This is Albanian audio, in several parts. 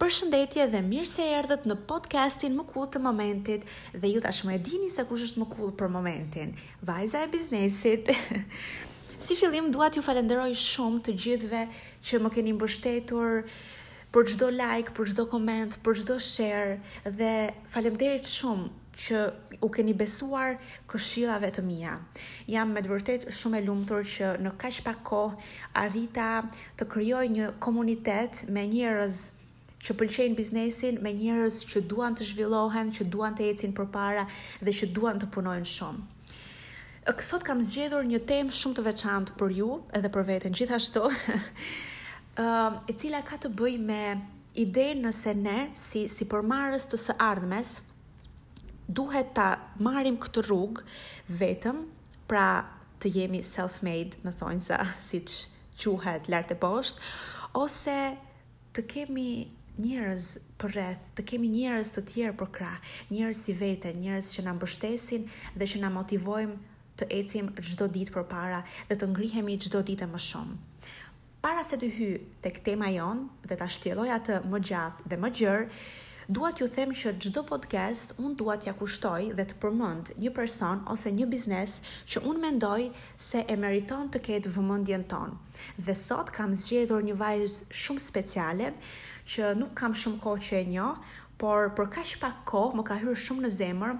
Përshëndetje dhe mirë se erdhët në podcastin më cool të momentit dhe ju tashmë e dini se kush është më cool për momentin. Vajza e biznesit. Si fillim dua t'ju falenderoj shumë të gjithëve që më keni mbështetur për çdo like, për çdo koment, për çdo share dhe faleminderit shumë që u keni besuar këshillave të mia. Jam me të vërtetë shumë e lumtur që në kaq pak kohë arrita të krijoj një komunitet me njerëz që pëlqejnë biznesin, me njerëz që duan të zhvillohen, që duan të ecin përpara dhe që duan të punojnë shumë. Sot kam zgjedhur një temë shumë të veçantë për ju edhe për veten gjithashtu, e cila ka të bëjë me idenë nëse ne si sipërmarrës të së ardhmes, duhet ta marrim këtë rrugë vetëm pra të jemi self-made, në thonjëza, siç quhet lart e poshtë, ose të kemi njerëz përreth, të kemi njerëz të tjerë përkrah, njerëz si vetja, njerëz që na mbështesin dhe që na motivojnë të ecim çdo ditë përpara dhe të ngrihemi çdo ditë më shumë. Para se të hyj tek tema jonë dhe ta shtjelloj atë më gjatë dhe më gjerë, dua t'ju them që çdo podcast unë dua t'ia kushtoj dhe të përmend një person ose një biznes që unë mendoj se e meriton të ketë vëmendjen tonë. Dhe sot kam zgjedhur një vajzë shumë speciale që nuk kam shumë kohë që e njoh, por për kaq pak kohë më ka hyrë shumë në zemër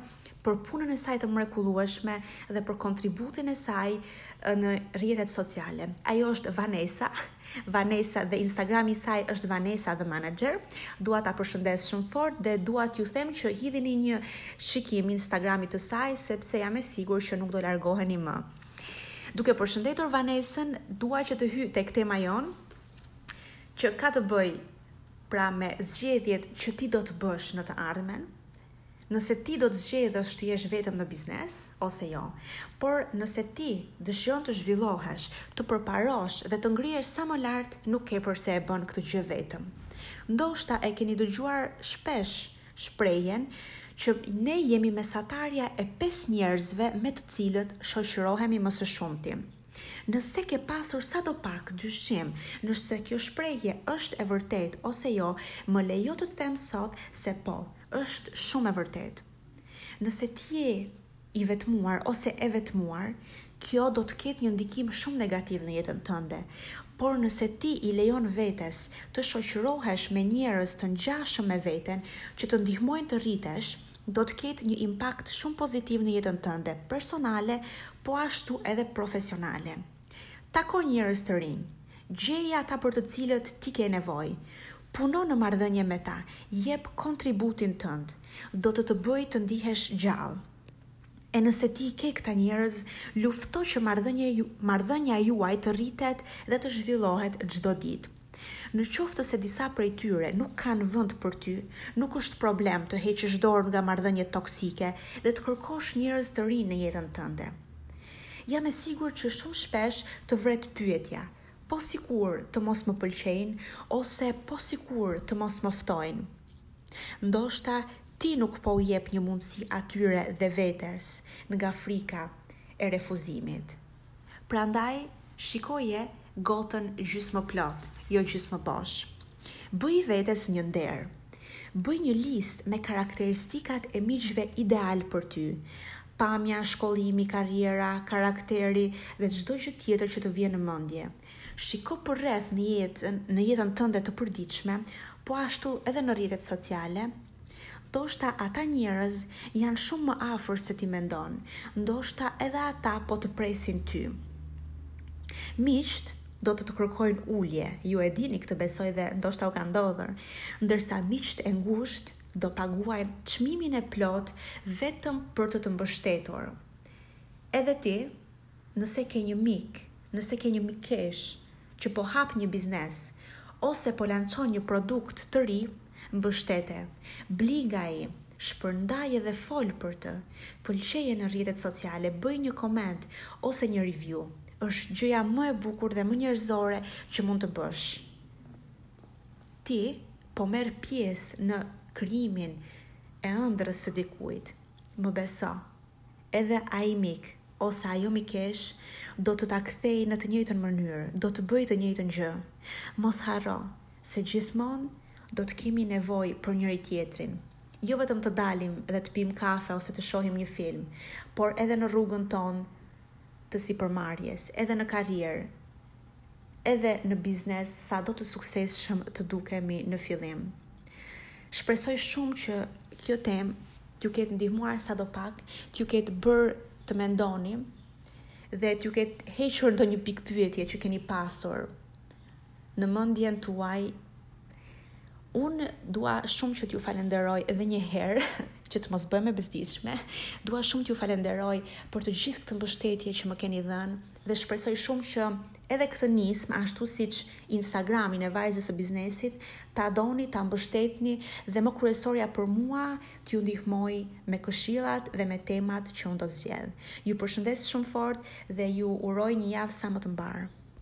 për punën e saj të mrekullueshme dhe për kontributin e saj në rrjetet sociale. Ajo është Vanessa, Vanessa dhe Instagrami i saj është Vanessa the Manager. Dua ta përshëndes shumë fort dhe dua t'ju them që hidhini një shikim Instagramit të saj sepse jam e sigurt që nuk do largoheni më. Duke përshëndetur Vanessën, dua që të hyj tek tema jonë që ka të bëjë pra me zgjedhjet që ti do të bësh në të ardhmen, nëse ti do të zgjedhësh të jesh vetëm në biznes ose jo, por nëse ti dëshiron të zhvillohesh, të përparosh dhe të ngrihesh sa më lart, nuk ke përse e bën këtë gjë vetëm. Ndoshta e keni dëgjuar shpesh shprehjen që ne jemi mesatarja e pesë njerëzve me të cilët shoqërohemi më së shumti. Nëse ke pasur sadopak dyshim nëse kjo shprehje është e vërtetë ose jo, më lejo të të them sot se po, është shumë e vërtetë. Nëse ti je i vetmuar ose e vetmuar, kjo do të ketë një ndikim shumë negativ në jetën tënde. Por nëse ti i lejon vetes të shoqërohesh me njerëz të ngjashëm me veten që të ndihmojnë të rritesh, do të ketë një impakt shumë pozitiv në jetën tënde personale, po ashtu edhe profesionale. Tako njerëz të rinj, gjeji ata për të cilët ti ke nevojë, puno në marrëdhënie me ta, jep kontributin tënd, do të të bëjë të ndihesh gjallë. E nëse ti ke këta njerëz, lufto që marrëdhënia juaj të rritet dhe të zhvillohet çdo ditë. Në qoftë se disa prej tyre nuk kanë vend për ty, nuk është problem të heqësh dorë nga marrëdhëniet toksike dhe të kërkosh njerëz të ri në jetën tënde. Jam e sigurt që shumë shpesh të vret pyetja, Po sikur të mos më pëlqejnë ose po sikur të mos më ftojnë? Ndoshta ti nuk po u jep një mundësi atyre dhe vetes nga frika e refuzimit. Prandaj, shikoje gotën gjysmëplot, jo gjysmëbosh. Bëji vetes një nder. Bëj një listë me karakteristikat e miqve idealë për ty, pamja, shkollimi, karriera, karakteri dhe çdo gjë tjetër që të vjen në mendje. Shiko përreth në jetën, në jetën tënde të përditshme, po ashtu edhe në rrjetet sociale, Ndoshta ata njerëz janë shumë më afër se ti mendon, ndoshta edhe ata po të presin ty. Miqtë do të të kërkojnë ulje, ju e dini këtë besoj dhe ndoshta u ka ndodhur, ndërsa miqtë e ngushtë do paguajnë çmimin e plotë vetëm për të të mbështetur. Edhe ti Nëse ke një mik, nëse ke një mikeshë që po hap një biznes ose po lançon një produkt të ri, mbështete, blija, shpërndaje dhe fol për të, pëlqeje në rrjetet sociale, bëj një koment ose një review. Është gjëja më e bukur dhe më njerëzore që mund të bësh. Ti po merr pjesë në krijimin e ëndrrës së dikujt. Më beso, edhe ai mik ose ajo mikeshë do të ta kthejë në të njëjtën mënyrë, do të bëjë të njëjtën gjë. Mos harro se gjithmonë do të kemi nevojë për njëri-tjetrin. Jo vetëm të dalim dhe të pimë kafe ose të shohim një film, por edhe në rrugën tonë të sipërmarrjes, edhe në karrierë, edhe në biznes sado të suksesshëm të dukemi në fillim. Shpresoj shumë që kjo temë t'ju ketë ndihmuar sado pak, t'ju ketë bërë të mendoni dhe t'ju ketë hequr ndonjë pikëpyetje që keni pasur në mendjen tuaj. Unë dua shumë që t'ju falenderoj edhe një herë që të mos bëhem e bezdisshme. Dua shumë t'ju falenderoj për të gjithë këtë mbështetje që më keni dhënë dhe shpresoj shumë që edhe këtë nismë ashtu siç Instagramin e vajzës së biznesit ta doni, ta mbështetni dhe më kryesorja për mua t'ju ndihmojë me këshillat dhe me temat që unë do zgjedh. Ju përshëndes shumë fort dhe ju uroj një javë sa më të mbarë.